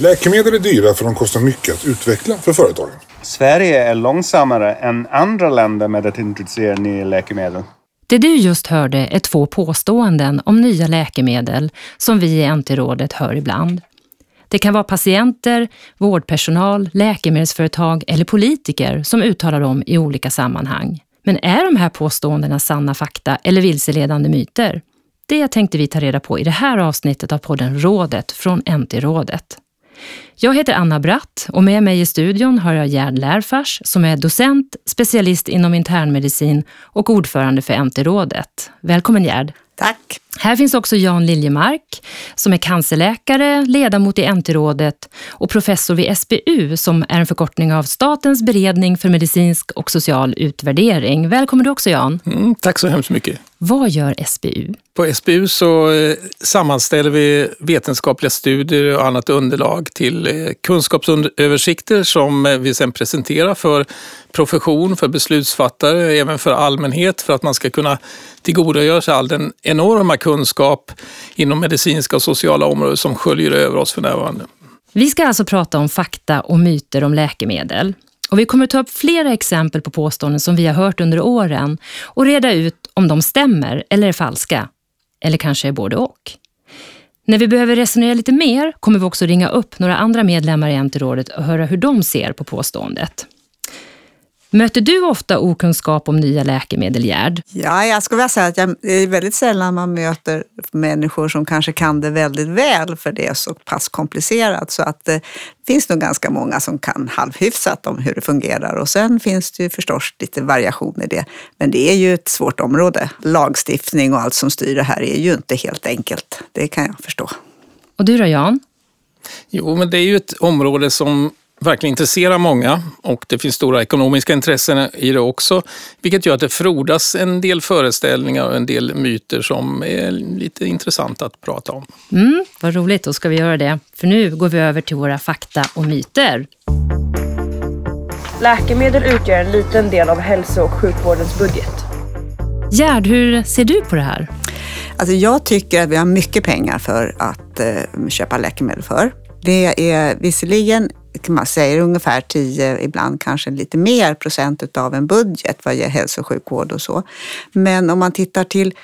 Läkemedel är dyra för de kostar mycket att utveckla för företagen. Sverige är långsammare än andra länder med att introducera nya läkemedel. Det du just hörde är två påståenden om nya läkemedel som vi i NT-rådet hör ibland. Det kan vara patienter, vårdpersonal, läkemedelsföretag eller politiker som uttalar dem i olika sammanhang. Men är de här påståendena sanna fakta eller vilseledande myter? Det tänkte vi ta reda på i det här avsnittet av podden Rådet från NT-rådet. Jag heter Anna Bratt och med mig i studion har jag Gerd Lärfars som är docent, specialist inom internmedicin och ordförande för NT-rådet. Välkommen Gerd! Tack! Här finns också Jan Liljemark som är cancerläkare, ledamot i NT-rådet och professor vid SBU som är en förkortning av Statens beredning för medicinsk och social utvärdering. Välkommen du också Jan! Mm, tack så hemskt mycket! Vad gör SBU? På SBU så eh, sammanställer vi vetenskapliga studier och annat underlag till eh, kunskapsöversikter som eh, vi sedan presenterar för profession, för beslutsfattare, även för allmänhet för att man ska kunna tillgodogöra sig all den enorma kunskap inom medicinska och sociala områden som sköljer över oss för närvarande. Vi ska alltså prata om fakta och myter om läkemedel. Och vi kommer ta upp flera exempel på påståenden som vi har hört under åren och reda ut om de stämmer eller är falska. Eller kanske är både och. När vi behöver resonera lite mer kommer vi också ringa upp några andra medlemmar i NT-rådet och höra hur de ser på påståendet. Möter du ofta okunskap om nya läkemedel, Gerd? Ja, jag skulle vilja säga att jag, det är väldigt sällan man möter människor som kanske kan det väldigt väl för det är så pass komplicerat. Så att det finns nog ganska många som kan halvhyfsat om hur det fungerar. Och sen finns det ju förstås lite variation i det. Men det är ju ett svårt område. Lagstiftning och allt som styr det här är ju inte helt enkelt. Det kan jag förstå. Och du då, Jan? Jo, men det är ju ett område som verkligen intresserar många och det finns stora ekonomiska intressen i det också. Vilket gör att det frodas en del föreställningar och en del myter som är lite intressanta att prata om. Mm, vad roligt, då ska vi göra det. För nu går vi över till våra fakta och myter. Läkemedel utgör en liten del av hälso och sjukvårdens budget. Gerd, hur ser du på det här? Alltså jag tycker att vi har mycket pengar för att eh, köpa läkemedel för. Det är visserligen man säger ungefär 10, ibland kanske lite mer procent av en budget vad gäller hälso och sjukvård och så. Men om man tittar till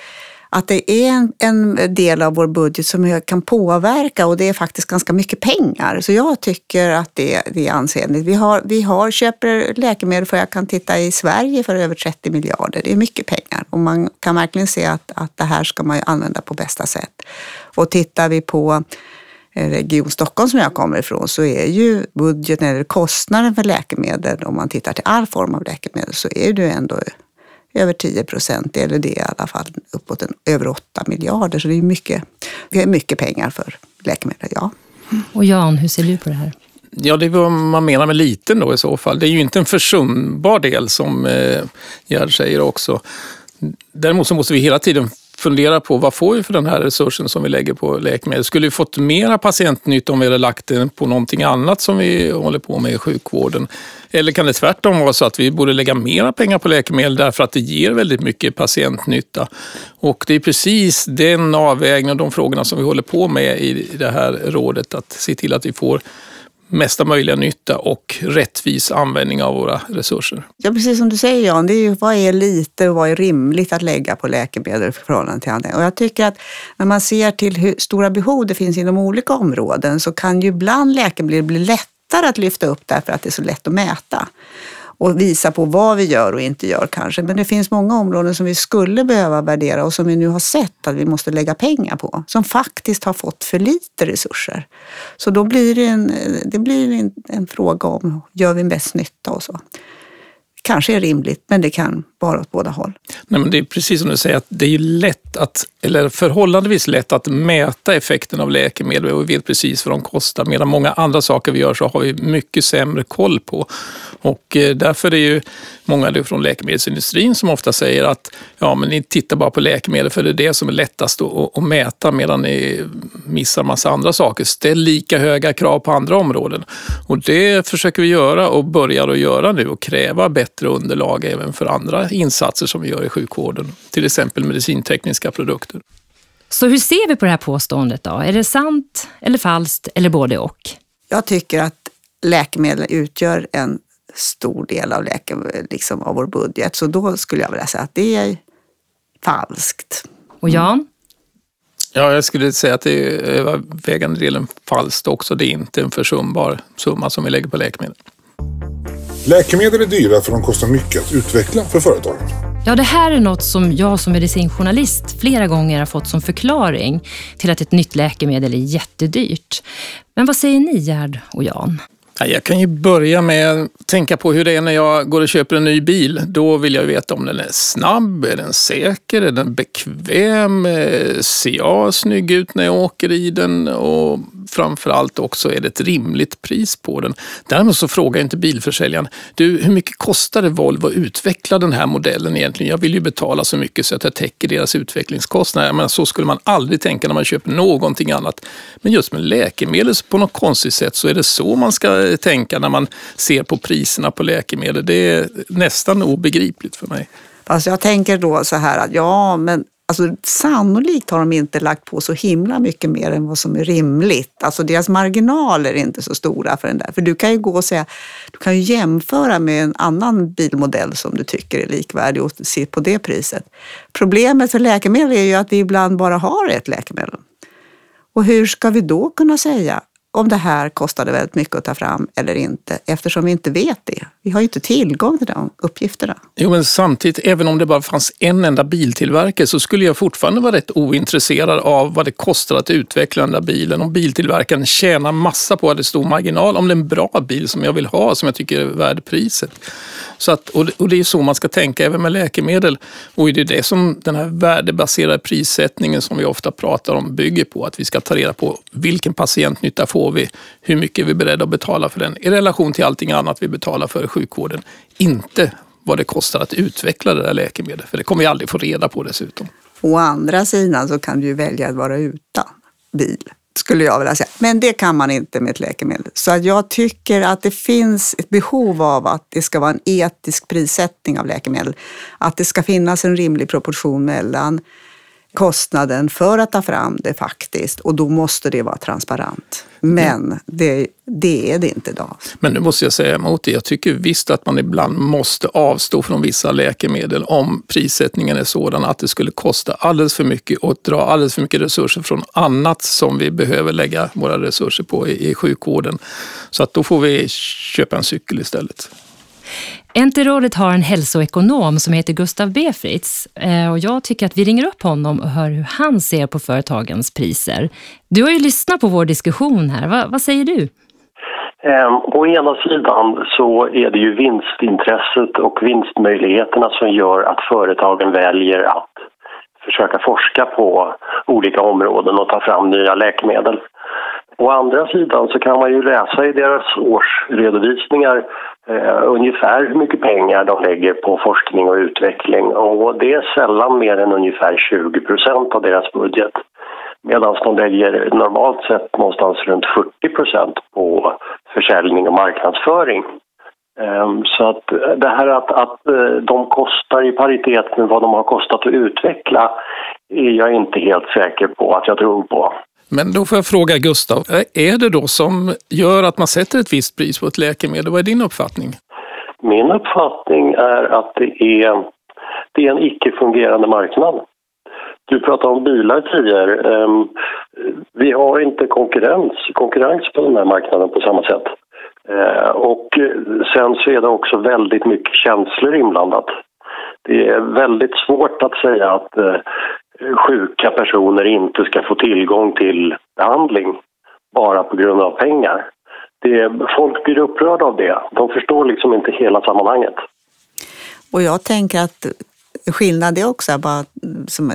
att det är en, en, del av vår budget som kan påverka och det är faktiskt ganska mycket pengar. Så jag tycker att det, det är ansenligt. Vi, har, vi har, köper läkemedel för, jag kan titta i Sverige, för över 30 miljarder. Det är mycket pengar och man kan verkligen se att, att det här ska man använda på bästa sätt. Och tittar vi på Region Stockholm som jag kommer ifrån så är ju budgeten eller kostnaden för läkemedel, om man tittar till all form av läkemedel, så är det ändå över 10 procent, eller det är i alla fall uppåt en, över 8 miljarder. Så det är mycket, vi har mycket pengar för läkemedel, ja. Och Jan, hur ser du på det här? Ja, det är vad man menar med liten då i så fall. Det är ju inte en försumbar del som eh, Gerd säger också. Däremot så måste vi hela tiden fundera på vad får vi för den här resursen som vi lägger på läkemedel? Skulle vi fått mera patientnytta om vi hade lagt den på någonting annat som vi håller på med i sjukvården? Eller kan det tvärtom vara så att vi borde lägga mera pengar på läkemedel därför att det ger väldigt mycket patientnytta? Och det är precis den avvägningen och de frågorna som vi håller på med i det här rådet, att se till att vi får mesta möjliga nytta och rättvis användning av våra resurser. Ja, precis som du säger Jan, det är ju, vad är lite och vad är rimligt att lägga på läkemedel i förhållande till andra? Och jag tycker att när man ser till hur stora behov det finns inom olika områden så kan ju ibland läkemedel bli lättare att lyfta upp därför att det är så lätt att mäta och visa på vad vi gör och inte gör kanske. Men det finns många områden som vi skulle behöva värdera och som vi nu har sett att vi måste lägga pengar på, som faktiskt har fått för lite resurser. Så då blir det en, det blir en, en fråga om, gör vi bäst nytta och så kanske är rimligt, men det kan bara åt båda håll. Nej, men det är precis som du säger, att det är ju lätt att, eller förhållandevis lätt att mäta effekten av läkemedel och vi vet precis vad de kostar. Medan många andra saker vi gör så har vi mycket sämre koll på. Och eh, därför är ju många från läkemedelsindustrin som ofta säger att ja, men ni tittar bara på läkemedel för det är det som är lättast att, att mäta medan ni missar massa andra saker. Ställ lika höga krav på andra områden. Och det försöker vi göra och börjar att göra nu och kräva bättre underlag även för andra insatser som vi gör i sjukvården. Till exempel medicintekniska produkter. Så hur ser vi på det här påståendet då? Är det sant eller falskt eller både och? Jag tycker att läkemedel utgör en stor del av, läke, liksom, av vår budget. Så då skulle jag vilja säga att det är falskt. Och Jan? Ja, jag skulle säga att det är övervägande delen falskt också. Det är inte en försumbar summa som vi lägger på läkemedel. Läkemedel är dyra för de kostar mycket att utveckla för företagen. Ja, det här är något som jag som medicinjournalist flera gånger har fått som förklaring till att ett nytt läkemedel är jättedyrt. Men vad säger ni Gerd och Jan? Jag kan ju börja med att tänka på hur det är när jag går och köper en ny bil. Då vill jag veta om den är snabb, är den säker, är den bekväm, eh, ser jag snygg ut när jag åker i den och framförallt också är det ett rimligt pris på den. Däremot så frågar jag inte bilförsäljaren, du hur mycket kostar det Volvo att utveckla den här modellen egentligen? Jag vill ju betala så mycket så att jag täcker deras utvecklingskostnader. Men så skulle man aldrig tänka när man köper någonting annat. Men just med läkemedel på något konstigt sätt så är det så man ska tänka när man ser på priserna på läkemedel. Det är nästan obegripligt för mig. Fast jag tänker då så här att ja, men Alltså, sannolikt har de inte lagt på så himla mycket mer än vad som är rimligt. Alltså deras marginaler är inte så stora för den där. För du kan ju gå och säga, du kan ju jämföra med en annan bilmodell som du tycker är likvärdig och se på det priset. Problemet för läkemedel är ju att vi ibland bara har ett läkemedel. Och hur ska vi då kunna säga om det här kostade väldigt mycket att ta fram eller inte, eftersom vi inte vet det. Vi har ju inte tillgång till de uppgifterna. Jo, men samtidigt, även om det bara fanns en enda biltillverkare så skulle jag fortfarande vara rätt ointresserad av vad det kostar att utveckla den där bilen. Om biltillverkaren tjänar massa på att det är stor marginal, om det är en bra bil som jag vill ha, som jag tycker är värd priset. Så att, och, det, är så man ska tänka även med läkemedel. Och det är det som den här värdebaserade prissättningen som vi ofta pratar om bygger på. Att vi ska ta reda på vilken patientnytta får vi? Hur mycket är vi beredda att betala för den i relation till allting annat vi betalar för i sjukvården? Inte vad det kostar att utveckla det där läkemedlet, för det kommer vi aldrig få reda på dessutom. Å andra sidan så kan du ju välja att vara utan bil skulle jag vilja säga. Men det kan man inte med ett läkemedel. Så att jag tycker att det finns ett behov av att det ska vara en etisk prissättning av läkemedel. Att det ska finnas en rimlig proportion mellan kostnaden för att ta fram det faktiskt och då måste det vara transparent. Men det, det är det inte idag. Men nu måste jag säga emot det. Jag tycker visst att man ibland måste avstå från vissa läkemedel om prissättningen är sådan att det skulle kosta alldeles för mycket och dra alldeles för mycket resurser från annat som vi behöver lägga våra resurser på i, i sjukvården. Så att då får vi köpa en cykel istället. Enterådet har en hälsoekonom som heter Gustav Befritz eh, och jag tycker att vi ringer upp honom och hör hur han ser på företagens priser. Du har ju lyssnat på vår diskussion här. Va, vad säger du? Ehm, å ena sidan så är det ju vinstintresset och vinstmöjligheterna som gör att företagen väljer att försöka forska på olika områden och ta fram nya läkemedel. Å andra sidan så kan man ju läsa i deras årsredovisningar eh, ungefär hur mycket pengar de lägger på forskning och utveckling och det är sällan mer än ungefär 20 procent av deras budget. Medan de lägger normalt sett någonstans runt 40 procent på försäljning och marknadsföring. Ehm, så att det här att, att eh, de kostar i paritet med vad de har kostat att utveckla är jag inte helt säker på att jag tror på. Men då får jag fråga Gustav, eh, är det då som gör att man sätter ett visst pris på ett läkemedel? Vad är din uppfattning? Min uppfattning är att det är, det är en icke-fungerande marknad. Du pratade om bilar tidigare. Ehm, vi har inte konkurrens, konkurrens på den här marknaden på samma sätt. Eh, och sen så är det också väldigt mycket känslor inblandat. Det är väldigt svårt att säga att eh, Eh, sjuka personer inte ska få tillgång till behandling bara på grund av pengar. Det, folk blir upprörda av det. De förstår liksom inte hela sammanhanget. Och jag tänker att skillnad är också bara,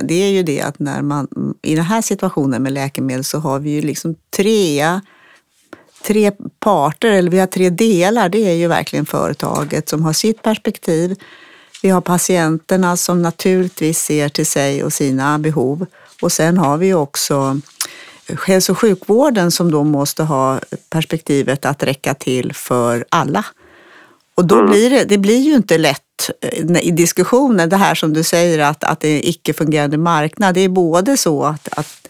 det är ju det att när man i den här situationen med läkemedel så har vi ju liksom tre, tre parter, eller vi har tre delar. Det är ju verkligen företaget som har sitt perspektiv vi har patienterna som naturligtvis ser till sig och sina behov. Och sen har vi också hälso och sjukvården som då måste ha perspektivet att räcka till för alla. Och då mm. blir det, det blir ju inte lätt eh, i diskussionen, det här som du säger att, att det är icke-fungerande marknad. Det är både så att, att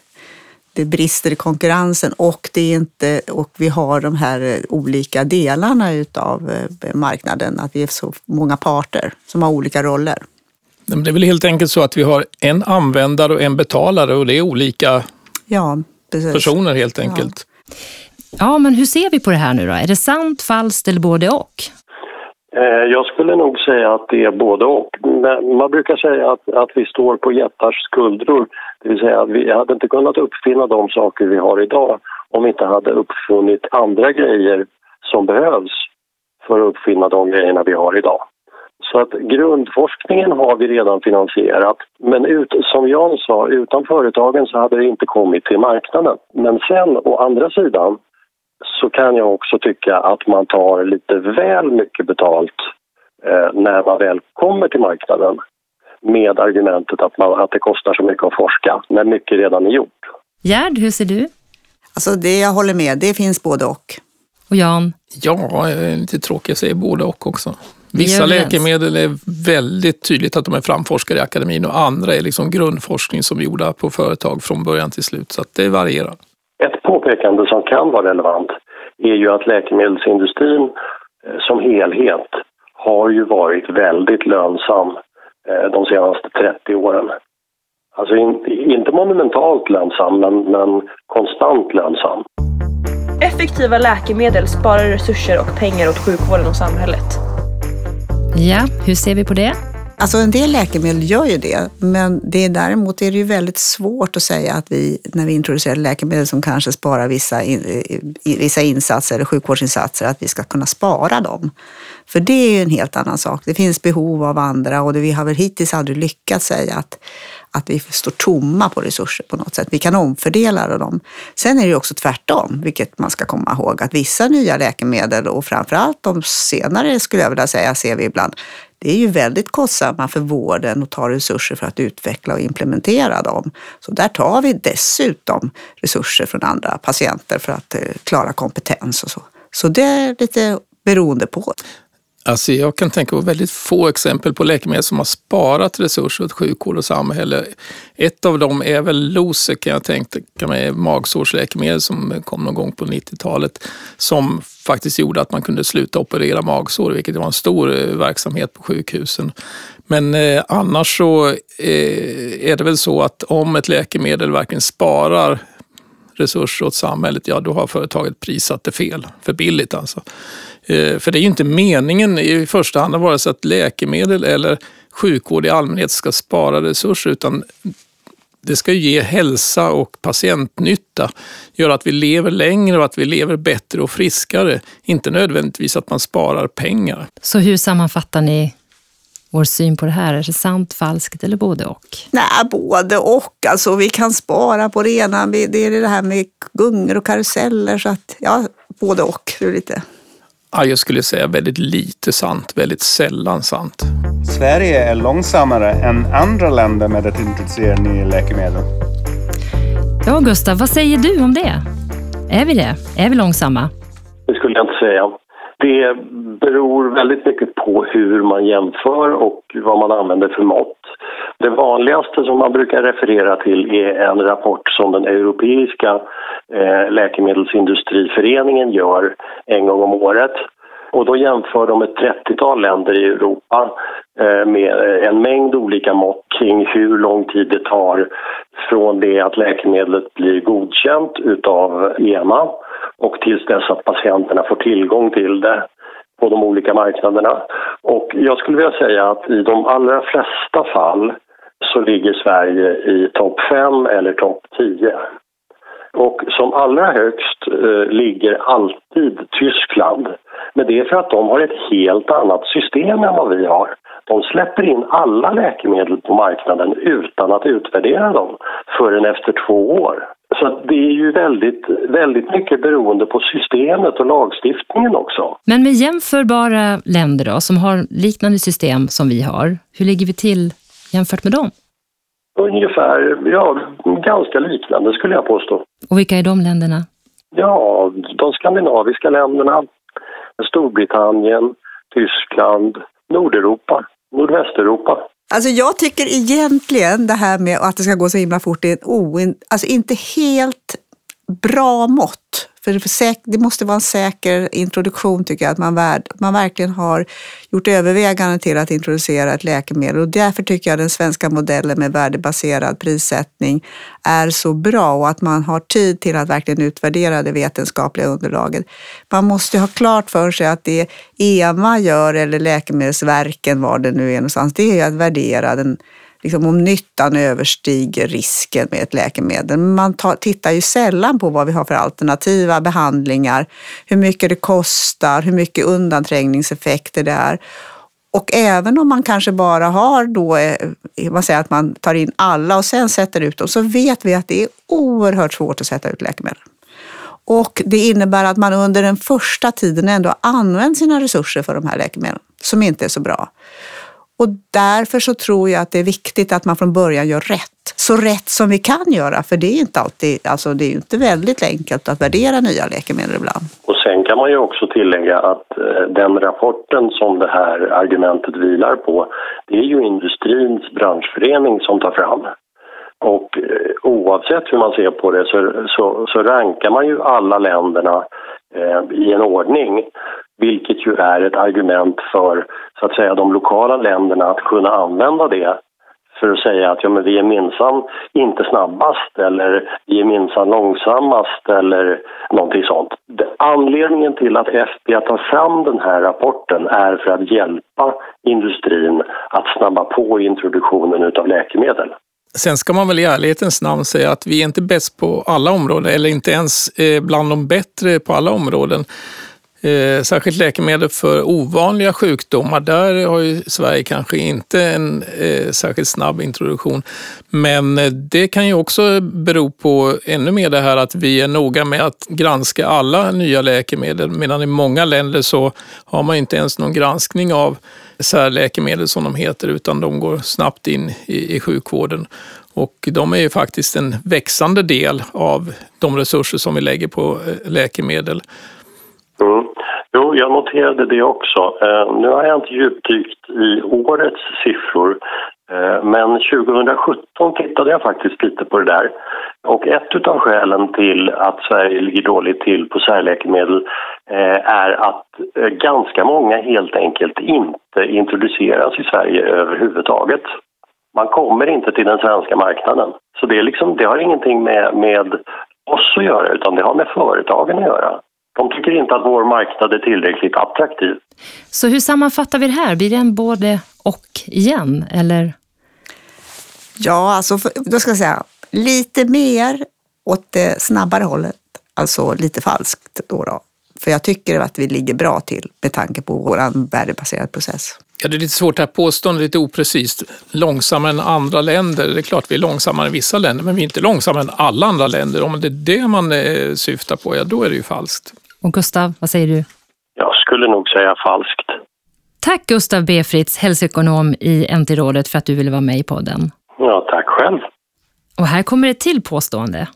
det brister i konkurrensen och, det är inte, och vi har de här eh, olika delarna utav eh, marknaden, att vi är så många parter som har olika roller. Det är väl helt enkelt så att vi har en användare och en betalare och det är olika ja, personer helt enkelt. Ja. ja, men hur ser vi på det här nu då? Är det sant, falskt eller både och? Eh, jag skulle nog säga att det är både och. Man brukar säga att, att vi står på jättars skuldror. Det vill säga att vi hade inte kunnat uppfinna de saker vi har idag om vi inte hade uppfunnit andra grejer som behövs för att uppfinna de grejerna vi har idag. Så att grundforskningen har vi redan finansierat. Men ut, som Jan sa, utan företagen så hade det inte kommit till marknaden. Men sen å andra sidan så kan jag också tycka att man tar lite väl mycket betalt eh, när man väl kommer till marknaden med argumentet att, man, att det kostar så mycket att forska, när mycket redan är gjort. Gerd, hur ser du? Alltså det jag håller med, det finns både och. Och Jan? Ja, lite tråkigt, jag säger både och också. Vissa läkemedel är väldigt tydligt att de är framforskade i akademin och andra är liksom grundforskning som är gjorda på företag från början till slut. Så det varierar. Ett påpekande som kan vara relevant är ju att läkemedelsindustrin eh, som helhet har ju varit väldigt lönsam eh, de senaste 30 åren. Alltså inte monumentalt lönsam, men, men konstant lönsam. Effektiva läkemedel sparar resurser och pengar åt sjukvården och samhället. Ja, hur ser vi på det? Alltså en del läkemedel gör ju det, men det är, däremot är det ju väldigt svårt att säga att vi, när vi introducerar läkemedel som kanske sparar vissa, in, eh, vissa insatser eller sjukvårdsinsatser, att vi ska kunna spara dem. För det är ju en helt annan sak. Det finns behov av andra och det, vi har väl hittills aldrig lyckats säga att, att vi står tomma på resurser på något sätt. Vi kan omfördela dem. Sen är det också tvärtom, vilket man ska komma ihåg, att vissa nya läkemedel och framförallt de senare skulle jag vilja säga ser vi ibland, det är ju väldigt kostsamma för vården och tar resurser för att utveckla och implementera dem. Så där tar vi dessutom resurser från andra patienter för att eh, klara kompetens och så. Så det är lite beroende på. Alltså jag kan tänka på väldigt få exempel på läkemedel som har sparat resurser åt sjukvård och samhälle. Ett av dem är väl Losec kan jag tänka mig, magsårsläkemedel som kom någon gång på 90-talet som faktiskt gjorde att man kunde sluta operera magsår, vilket var en stor eh, verksamhet på sjukhusen. Men eh, annars så eh, är det väl så att om ett läkemedel verkligen sparar resurser åt samhället, ja då har företaget prissatt det fel, för billigt alltså. Eh, för det är ju inte meningen i första hand att vara så att läkemedel eller sjukvård i allmänhet ska spara resurser utan det ska ge hälsa och patientnytta, göra att vi lever längre och att vi lever bättre och friskare. Inte nödvändigtvis att man sparar pengar. Så hur sammanfattar ni vår syn på det här? Är det sant, falskt eller både och? Nej, både och. Alltså, vi kan spara på det ena. Det är det här med gungor och karuseller. Så att, ja, både och. Lite Ja, jag skulle säga väldigt lite sant, väldigt sällan sant. Sverige är långsammare än andra länder med att introducera nya läkemedel. Ja, Gustav, vad säger du om det? Är vi det? Är vi långsamma? Det skulle jag inte säga. Det beror väldigt mycket på hur man jämför och vad man använder för mått. Det vanligaste som man brukar referera till är en rapport som den europeiska Eh, läkemedelsindustriföreningen gör en gång om året. Och då jämför de ett 30-tal länder i Europa eh, med eh, en mängd olika mått kring hur lång tid det tar från det att läkemedlet blir godkänt utav EMA och tills dess att patienterna får tillgång till det på de olika marknaderna. Och jag skulle vilja säga att i de allra flesta fall så ligger Sverige i topp 5 eller topp 10. Och som allra högst eh, ligger alltid Tyskland. Men det är för att de har ett helt annat system än vad vi har. De släpper in alla läkemedel på marknaden utan att utvärdera dem förrän efter två år. Så det är ju väldigt, väldigt mycket beroende på systemet och lagstiftningen också. Men med jämförbara länder då, som har liknande system som vi har, hur ligger vi till jämfört med dem? Ungefär, ja, ganska liknande skulle jag påstå. Och vilka är de länderna? Ja, de skandinaviska länderna, Storbritannien, Tyskland, Nordeuropa, Nordvästeuropa. Alltså jag tycker egentligen det här med att det ska gå så himla fort är en oin, alltså inte helt bra mått. För det måste vara en säker introduktion tycker jag, att man, värd, man verkligen har gjort överväganden till att introducera ett läkemedel. Och därför tycker jag den svenska modellen med värdebaserad prissättning är så bra och att man har tid till att verkligen utvärdera det vetenskapliga underlaget. Man måste ha klart för sig att det EMA gör, eller Läkemedelsverken, var det nu är någonstans, det är att värdera den liksom om nyttan överstiger risken med ett läkemedel. Man tar, tittar ju sällan på vad vi har för alternativa behandlingar, hur mycket det kostar, hur mycket undanträngningseffekter det är. Och även om man kanske bara har då, eh, man säger att man tar in alla och sen sätter ut dem, så vet vi att det är oerhört svårt att sätta ut läkemedel. Och det innebär att man under den första tiden ändå använt sina resurser för de här läkemedlen, som inte är så bra. Och därför så tror jag att det är viktigt att man från början gör rätt. Så rätt som vi kan göra, för det är inte alltid, alltså det är inte väldigt enkelt att värdera nya läkemedel ibland. Och sen kan man ju också tillägga att eh, den rapporten som det här argumentet vilar på, det är ju industrins branschförening som tar fram. Och eh, oavsett hur man ser på det så, så, så rankar man ju alla länderna eh, i en ordning vilket ju är ett argument för så att säga de lokala länderna att kunna använda det för att säga att ja, men vi är minsann inte snabbast eller vi är minsann långsammast eller någonting sånt. Anledningen till att FBA tar fram den här rapporten är för att hjälpa industrin att snabba på introduktionen av läkemedel. Sen ska man väl i ärlighetens namn säga att vi är inte bäst på alla områden eller inte ens eh, bland de bättre på alla områden. Eh, särskilt läkemedel för ovanliga sjukdomar, där har ju Sverige kanske inte en eh, särskilt snabb introduktion. Men eh, det kan ju också bero på ännu mer det här att vi är noga med att granska alla nya läkemedel, medan i många länder så har man inte ens någon granskning av särläkemedel som de heter, utan de går snabbt in i, i sjukvården. Och de är ju faktiskt en växande del av de resurser som vi lägger på eh, läkemedel. Mm. Jo, jag noterade det också. Eh, nu har jag inte djupdykt i årets siffror eh, men 2017 tittade jag faktiskt lite på det där. Och ett av skälen till att Sverige ligger dåligt till på särläkemedel eh, är att eh, ganska många helt enkelt inte introduceras i Sverige överhuvudtaget. Man kommer inte till den svenska marknaden. Så det, är liksom, det har ingenting med, med oss att göra utan det har med företagen att göra. De tycker inte att vår marknad är tillräckligt attraktiv. Så hur sammanfattar vi det här? Blir det en både och igen, eller? Ja, alltså, då ska jag säga lite mer åt det snabbare hållet, alltså lite falskt då. då. För jag tycker att vi ligger bra till med tanke på vår värdebaserade process. Ja, det är lite svårt att påstå, lite oprecist. Långsammare än andra länder. Det är klart vi är långsammare än vissa länder, men vi är inte långsammare än alla andra länder. Om det är det man eh, syftar på, ja då är det ju falskt. Och Gustav, vad säger du? Jag skulle nog säga falskt. Tack Gustav B. Fritz, hälsoekonom i NT-rådet för att du ville vara med i podden. Ja, tack själv. Och här kommer ett till påstående.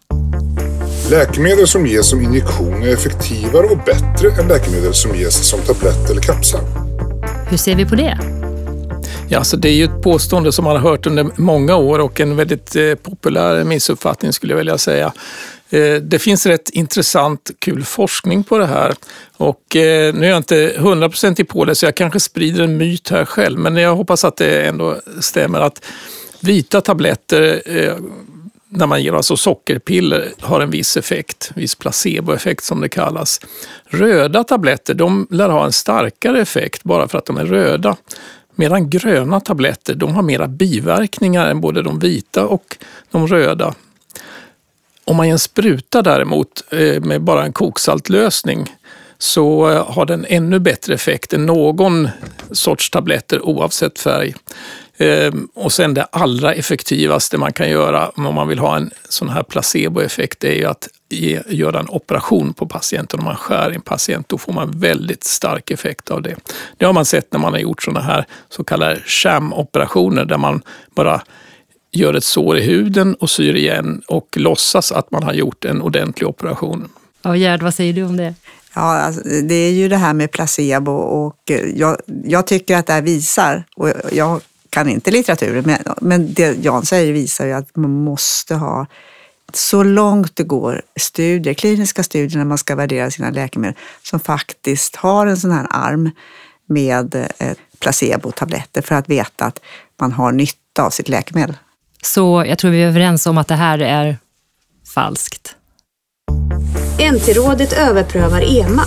Läkemedel som ges som injektion är effektivare och bättre än läkemedel som ges som tablett eller kapsel. Hur ser vi på det? Ja, alltså det är ju ett påstående som man har hört under många år och en väldigt eh, populär missuppfattning skulle jag vilja säga. Eh, det finns rätt intressant, kul forskning på det här. Och eh, nu är jag inte hundraprocentigt på det, så jag kanske sprider en myt här själv. Men jag hoppas att det ändå stämmer att vita tabletter eh, när man ger alltså sockerpiller har en viss effekt, viss placeboeffekt som det kallas. Röda tabletter de lär ha en starkare effekt bara för att de är röda. Medan gröna tabletter de har mera biverkningar än både de vita och de röda. Om man ger en spruta däremot eh, med bara en koksaltlösning så eh, har den ännu bättre effekt än någon sorts tabletter oavsett färg. Eh, och sen det allra effektivaste man kan göra om man vill ha en sån här placeboeffekt är ju att ge, göra en operation på patienten. Om man skär i en patient då får man väldigt stark effekt av det. Det har man sett när man har gjort såna här så kallade sham-operationer där man bara gör ett sår i huden och syr igen och låtsas att man har gjort en ordentlig operation. Ja, Gerd, vad säger du om det? Ja, alltså, det är ju det här med placebo och jag, jag tycker att det här visar, och jag kan inte litteraturen, men, men det Jan säger visar ju att man måste ha så långt det går studier, kliniska studier när man ska värdera sina läkemedel som faktiskt har en sån här arm med eh, placebotabletter för att veta att man har nytta av sitt läkemedel. Så jag tror vi är överens om att det här är falskt. NT-rådet överprövar EMA.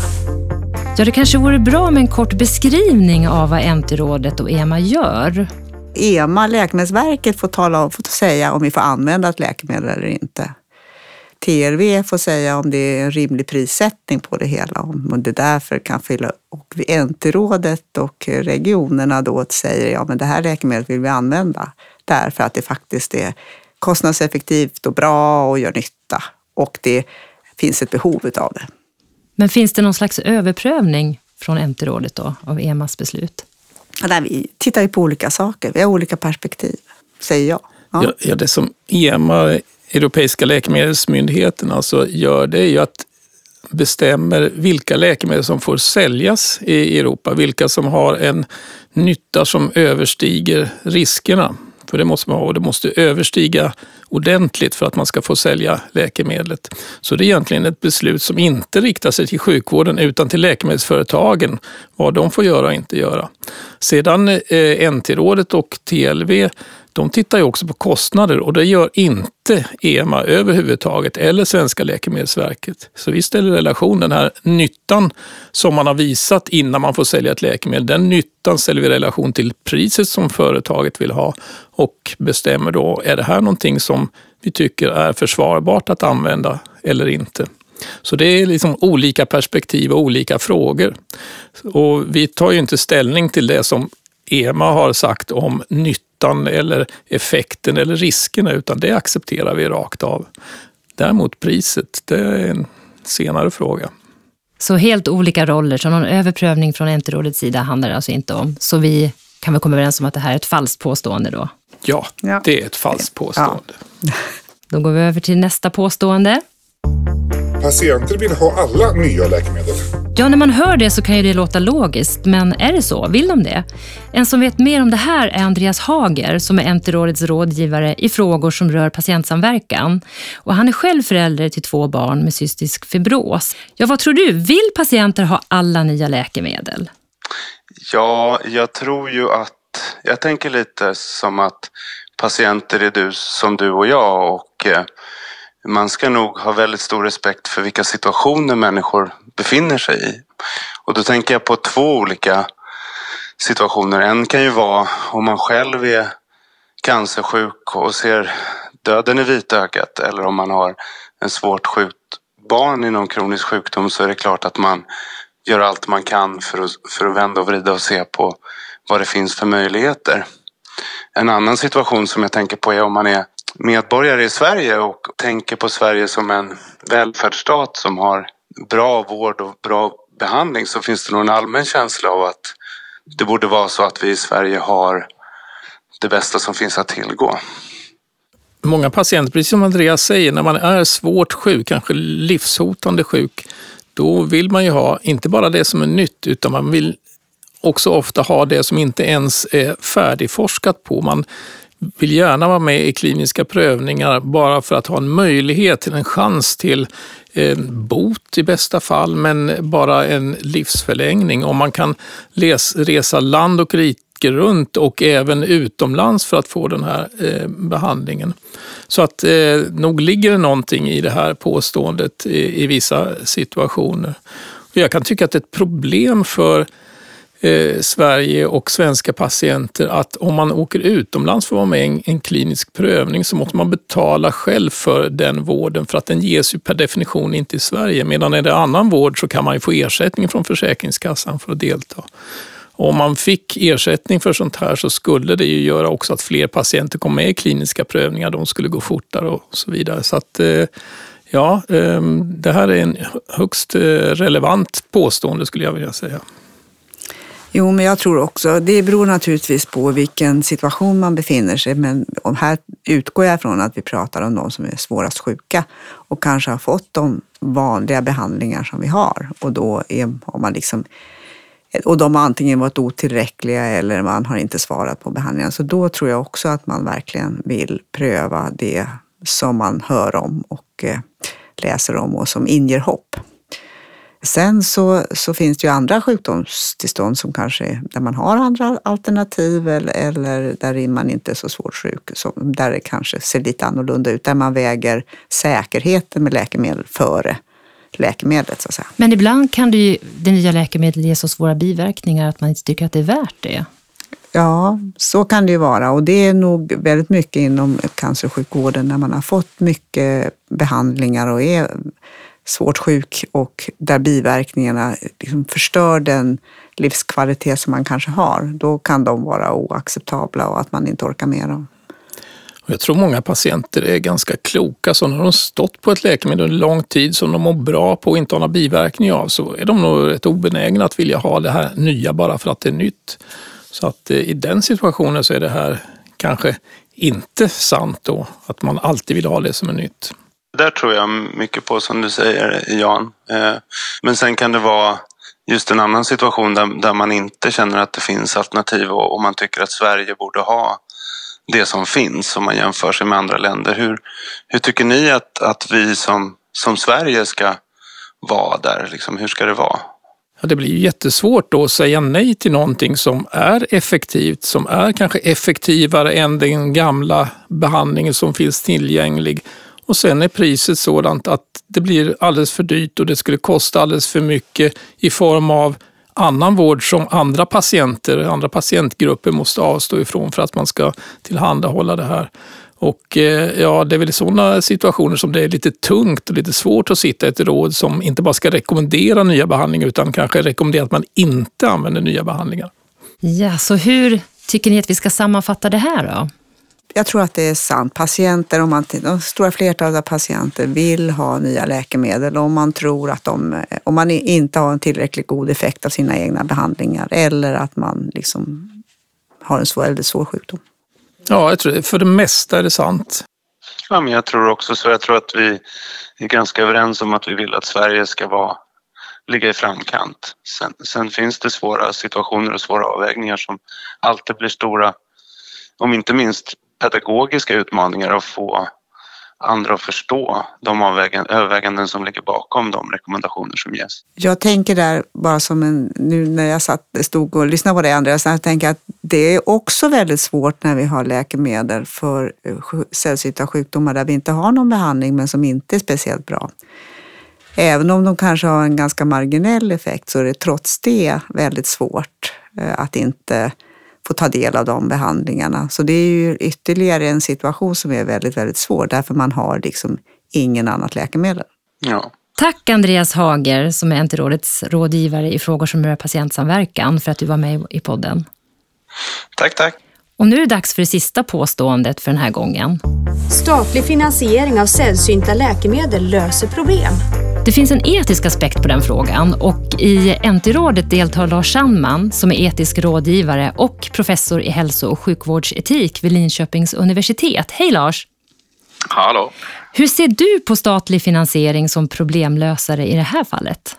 Ja, det kanske vore bra med en kort beskrivning av vad NT-rådet och EMA gör. EMA, Läkemedelsverket, får, tala om, får säga om vi får använda ett läkemedel eller inte. TLV får säga om det är en rimlig prissättning på det hela, om det därför kan fylla och NT-rådet och regionerna då säger ja men det här läkemedlet vill vi använda därför att det faktiskt är kostnadseffektivt och bra och gör nytta och det finns ett behov av det. Men finns det någon slags överprövning från NT-rådet då av EMAs beslut? Ja, vi tittar ju på olika saker, vi har olika perspektiv, säger jag. Ja. Ja, det som EMA, Europeiska läkemedelsmyndigheten, alltså gör det är ju att bestämmer vilka läkemedel som får säljas i Europa, vilka som har en nytta som överstiger riskerna. För det måste man ha och det måste överstiga ordentligt för att man ska få sälja läkemedlet. Så det är egentligen ett beslut som inte riktar sig till sjukvården utan till läkemedelsföretagen, vad de får göra och inte göra. Sedan eh, NT-rådet och TLV de tittar ju också på kostnader och det gör inte EMA överhuvudtaget eller Svenska Läkemedelsverket. Så vi ställer relation den här nyttan som man har visat innan man får sälja ett läkemedel. Den nyttan ställer vi i relation till priset som företaget vill ha och bestämmer då, är det här någonting som vi tycker är försvarbart att använda eller inte? Så det är liksom olika perspektiv och olika frågor. Och vi tar ju inte ställning till det som EMA har sagt om nytta nyttan eller effekten eller riskerna, utan det accepterar vi rakt av. Däremot priset, det är en senare fråga. Så helt olika roller, så någon överprövning från NT-rådets sida handlar det alltså inte om. Så vi kan väl komma överens om att det här är ett falskt påstående då? Ja, ja. det är ett falskt påstående. Ja. Då går vi över till nästa påstående. Patienter vill ha alla nya läkemedel. Ja, när man hör det så kan ju det låta logiskt, men är det så? Vill de det? En som vet mer om det här är Andreas Hager som är NT-rådets rådgivare i frågor som rör patientsamverkan. Och han är själv förälder till två barn med cystisk fibros. Ja, vad tror du? Vill patienter ha alla nya läkemedel? Ja, jag tror ju att... Jag tänker lite som att patienter är du som du och jag och eh, man ska nog ha väldigt stor respekt för vilka situationer människor befinner sig i. Och då tänker jag på två olika situationer. En kan ju vara om man själv är cancersjuk och ser döden i vitögat eller om man har en svårt sjukt barn i någon kronisk sjukdom så är det klart att man gör allt man kan för att, för att vända och vrida och se på vad det finns för möjligheter. En annan situation som jag tänker på är om man är medborgare i Sverige och tänker på Sverige som en välfärdsstat som har bra vård och bra behandling så finns det nog en allmän känsla av att det borde vara så att vi i Sverige har det bästa som finns att tillgå. Många patienter, precis som Andreas säger, när man är svårt sjuk, kanske livshotande sjuk, då vill man ju ha inte bara det som är nytt utan man vill också ofta ha det som inte ens är färdigforskat på. Man vill gärna vara med i kliniska prövningar bara för att ha en möjlighet till en chans till en bot i bästa fall, men bara en livsförlängning. Om man kan resa land och rike runt och även utomlands för att få den här eh, behandlingen. Så att eh, nog ligger det någonting i det här påståendet i, i vissa situationer. Och jag kan tycka att ett problem för eh, Sverige och svenska patienter att om man åker utomlands för att vara med i en, en, klinisk prövning så måste man betala själv för den vården för att den ges ju per definition inte i Sverige. Medan är det annan vård så kan man ju få ersättning från Försäkringskassan för att delta. Och om man fick ersättning för sånt här så skulle det ju göra också att fler patienter kom med i kliniska prövningar. De skulle gå fortare och så vidare. Så att, eh, ja, ehm, det här är en högst eh, relevant påstående skulle jag vilja säga. Jo, men jag tror också, det beror naturligtvis på vilken situation man befinner sig men här utgår jag från att vi pratar om de som är svårast sjuka och kanske har fått de vanliga behandlingar som vi har och då är, om man liksom och de har antingen varit otillräckliga eller man har inte svarat på behandlingen. Så då tror jag också att man verkligen vill pröva det som man hör om och eh, läser om och som inger hopp. Sen så, så finns det ju andra sjukdomstillstånd som kanske, där man har andra alternativ eller, eller där man inte är så svårt sjuk, som, där det kanske ser lite annorlunda ut, där man väger säkerheten med läkemedel före läkemedlet. Så att säga. Men ibland kan det, ju, det nya läkemedlet ge så svåra biverkningar att man inte tycker att det är värt det. Ja, så kan det ju vara och det är nog väldigt mycket inom cancersjukvården när man har fått mycket behandlingar och är svårt sjuk och där biverkningarna liksom förstör den livskvalitet som man kanske har. Då kan de vara oacceptabla och att man inte orkar med dem. Jag tror många patienter är ganska kloka, så när de stått på ett läkemedel under lång tid som de mår bra på och inte har några biverkningar av så är de nog rätt obenägna att vilja ha det här nya bara för att det är nytt. Så att eh, i den situationen så är det här kanske inte sant då, att man alltid vill ha det som är nytt. Där tror jag mycket på som du säger Jan. Eh, men sen kan det vara just en annan situation där, där man inte känner att det finns alternativ och, och man tycker att Sverige borde ha det som finns om man jämför sig med andra länder. Hur, hur tycker ni att, att vi som, som Sverige ska vara där? Liksom, hur ska det vara? Ja, det blir jättesvårt då att säga nej till någonting som är effektivt, som är kanske effektivare än den gamla behandlingen som finns tillgänglig. Och sen är priset sådant att det blir alldeles för dyrt och det skulle kosta alldeles för mycket i form av annan vård som andra patienter, andra patientgrupper måste avstå ifrån för att man ska tillhandahålla det här. Och eh, ja, det är väl i sådana situationer som det är lite tungt och lite svårt att sitta i ett råd som inte bara ska rekommendera nya behandlingar utan kanske rekommendera att man inte använder nya behandlingar. Ja, så hur tycker ni att vi ska sammanfatta det här då? Jag tror att det är sant. Patienter, om man, de stora flertalet av patienter vill ha nya läkemedel om man tror att de, om man inte har en tillräckligt god effekt av sina egna behandlingar eller att man liksom har en svår, väldigt svår sjukdom. Ja, jag tror för det mesta är det sant. Ja, men jag tror också så. Jag tror att vi är ganska överens om att vi vill att Sverige ska vara, ligga i framkant. Sen, sen finns det svåra situationer och svåra avvägningar som alltid blir stora om inte minst pedagogiska utmaningar att få andra att förstå de överväganden som ligger bakom de rekommendationer som ges. Jag tänker där bara som en, nu när jag satt, stod och lyssnade på dig Andreas, jag tänker att det är också väldigt svårt när vi har läkemedel för eh, sällsynta sjukdomar där vi inte har någon behandling men som inte är speciellt bra. Även om de kanske har en ganska marginell effekt så är det trots det väldigt svårt eh, att inte få ta del av de behandlingarna. Så det är ju ytterligare en situation som är väldigt, väldigt svår därför man har liksom ingen annat läkemedel. Ja. Tack Andreas Hager som är NT-rådets rådgivare i frågor som rör patientsamverkan för att du var med i podden. Tack, tack. Och nu är det dags för det sista påståendet för den här gången. Statlig finansiering av sällsynta läkemedel löser problem. Det finns en etisk aspekt på den frågan och i NT-rådet deltar Lars Sandman som är etisk rådgivare och professor i hälso och sjukvårdsetik vid Linköpings universitet. Hej Lars! Hallå! Hur ser du på statlig finansiering som problemlösare i det här fallet?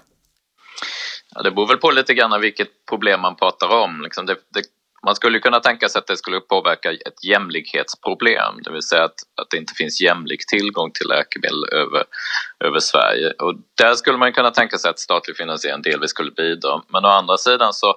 Ja, det beror väl på lite grann vilket problem man pratar om. Liksom det, det man skulle kunna tänka sig att det skulle påverka ett jämlikhetsproblem, det vill säga att, att det inte finns jämlik tillgång till läkemedel över, över Sverige. Och där skulle man kunna tänka sig att statlig finansiering delvis skulle bidra. Men å andra sidan så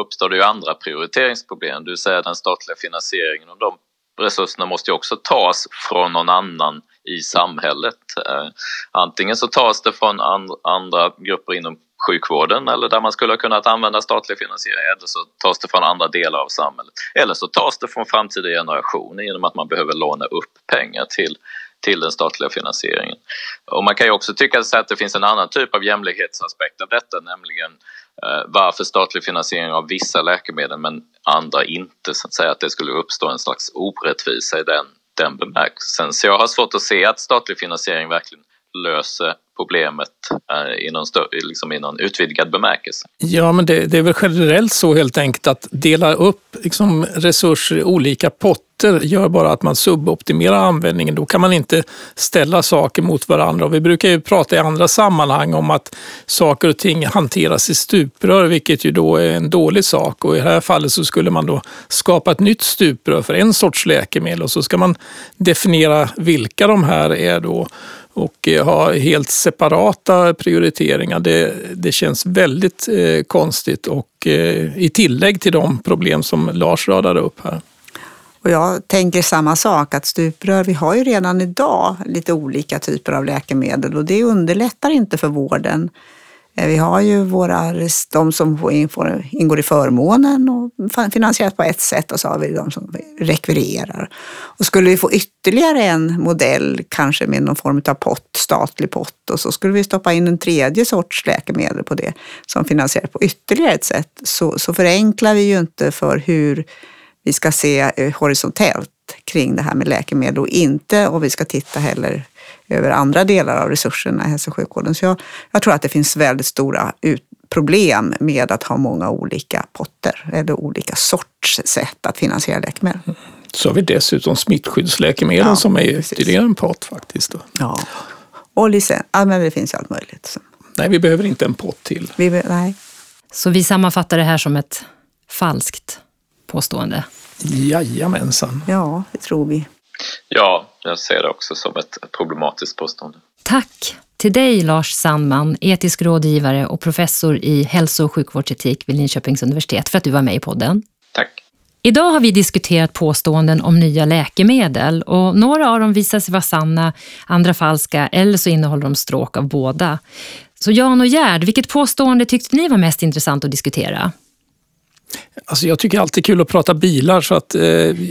uppstår det ju andra prioriteringsproblem, det vill säga den statliga finansieringen och de resurserna måste ju också tas från någon annan i samhället. Eh, antingen så tas det från andra grupper inom sjukvården eller där man skulle ha kunnat använda statlig finansiering eller så tas det från andra delar av samhället. Eller så tas det från framtida generationer genom att man behöver låna upp pengar till, till den statliga finansieringen. Och man kan ju också tycka att det finns en annan typ av jämlikhetsaspekt av detta, nämligen eh, varför statlig finansiering av vissa läkemedel men andra inte, så att säga att det skulle uppstå en slags orättvisa i den, den bemärkelsen. Så jag har svårt att se att statlig finansiering verkligen löser problemet eh, i någon, större, liksom i någon utvidgad bemärkelse. Ja, men det, det, är väl generellt så helt enkelt att dela upp liksom, resurser i olika potter gör bara att man suboptimerar användningen. Då kan man inte ställa saker mot varandra. Och vi brukar ju prata i andra sammanhang om att saker och ting hanteras i stuprör, vilket ju då är en dålig sak. Och i det här fallet så skulle man då skapa ett nytt stuprör för en sorts läkemedel och så ska man definiera vilka de här är då och eh, ha helt separata prioriteringar. Det, det känns väldigt eh, konstigt och eh, i tillägg till de problem som Lars radade upp här. Och jag tänker samma sak, att stuprör, vi har ju redan idag lite olika typer av läkemedel och det underlättar inte för vården eh, vi har ju våra, de som ingår i förmånen och finansieras på ett sätt och så har vi de som rekvirerar. Och skulle vi få ytterligare en modell, kanske med någon form av pott, statlig pott, och så skulle vi stoppa in en tredje sorts läkemedel på det som finansieras på ytterligare ett sätt, så, så förenklar vi ju inte för hur vi ska se eh, horisontellt kring det här med läkemedel och inte, och vi ska titta heller över andra delar av resurserna i hälso och sjukvården. Så jag, jag tror att det finns väldigt stora ut, problem med att ha många olika potter eller olika sorts sätt att finansiera läkemedel. Så har vi dessutom smittskyddsläkemedel ja, som är ytterligare en pott faktiskt. Då. Ja, och licens. Ja, men det finns ju allt möjligt. Så. Nej, vi behöver inte en pott till. Vi, nej. Så vi sammanfattar det här som ett falskt påstående? Jajamensan. Ja, det tror vi. Ja, jag ser det också som ett problematiskt påstående. Tack till dig Lars Sandman, etisk rådgivare och professor i hälso och sjukvårdsetik vid Linköpings universitet för att du var med i podden. Tack. Idag har vi diskuterat påståenden om nya läkemedel och några av dem visar sig vara sanna, andra falska eller så innehåller de stråk av båda. Så Jan och Gerd, vilket påstående tyckte ni var mest intressant att diskutera? Alltså jag tycker alltid kul att prata bilar så att eh,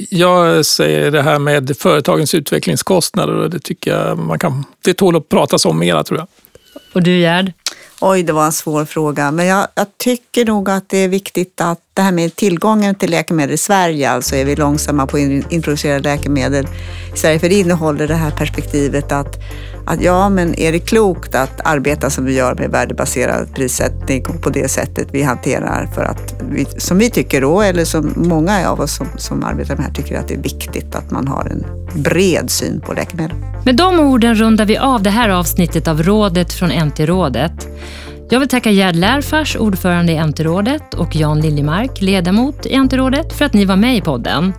jag säger det här med företagens utvecklingskostnader och det tycker jag man kan, det tål att pratas om mera tror jag. Och du Gerd? Oj, det var en svår fråga. Men jag, jag, tycker nog att det är viktigt att det här med tillgången till läkemedel i Sverige, alltså är vi långsamma på att introducera läkemedel i Sverige, för det innehåller det här perspektivet att att ja, men är det klokt att arbeta som vi gör med värdebaserad prissättning och på det sättet vi hanterar för att, vi, som vi tycker då, eller som många av oss som, som arbetar med det här tycker att det är viktigt att man har en bred syn på läkemedel. Med de orden rundar vi av det här avsnittet av Rådet från NT-rådet. Jag vill tacka Gerd Lärfars, ordförande i NT-rådet och Jan Liljemark, ledamot i NT-rådet, för att ni var med i podden.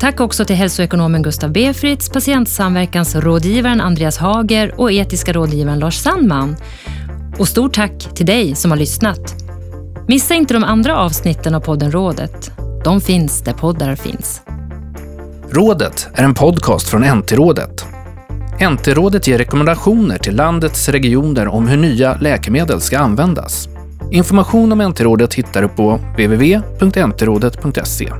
Tack också till hälsoekonomen Gustav Befritz, patientsamverkansrådgivaren Andreas Hager och etiska rådgivaren Lars Sandman. Och stort tack till dig som har lyssnat. Missa inte de andra avsnitten av podden Rådet. De finns där poddar finns. Rådet är en podcast från NT-rådet. NT-rådet ger rekommendationer till landets regioner om hur nya läkemedel ska användas. Information om NT-rådet hittar du på www.ntrådet.se.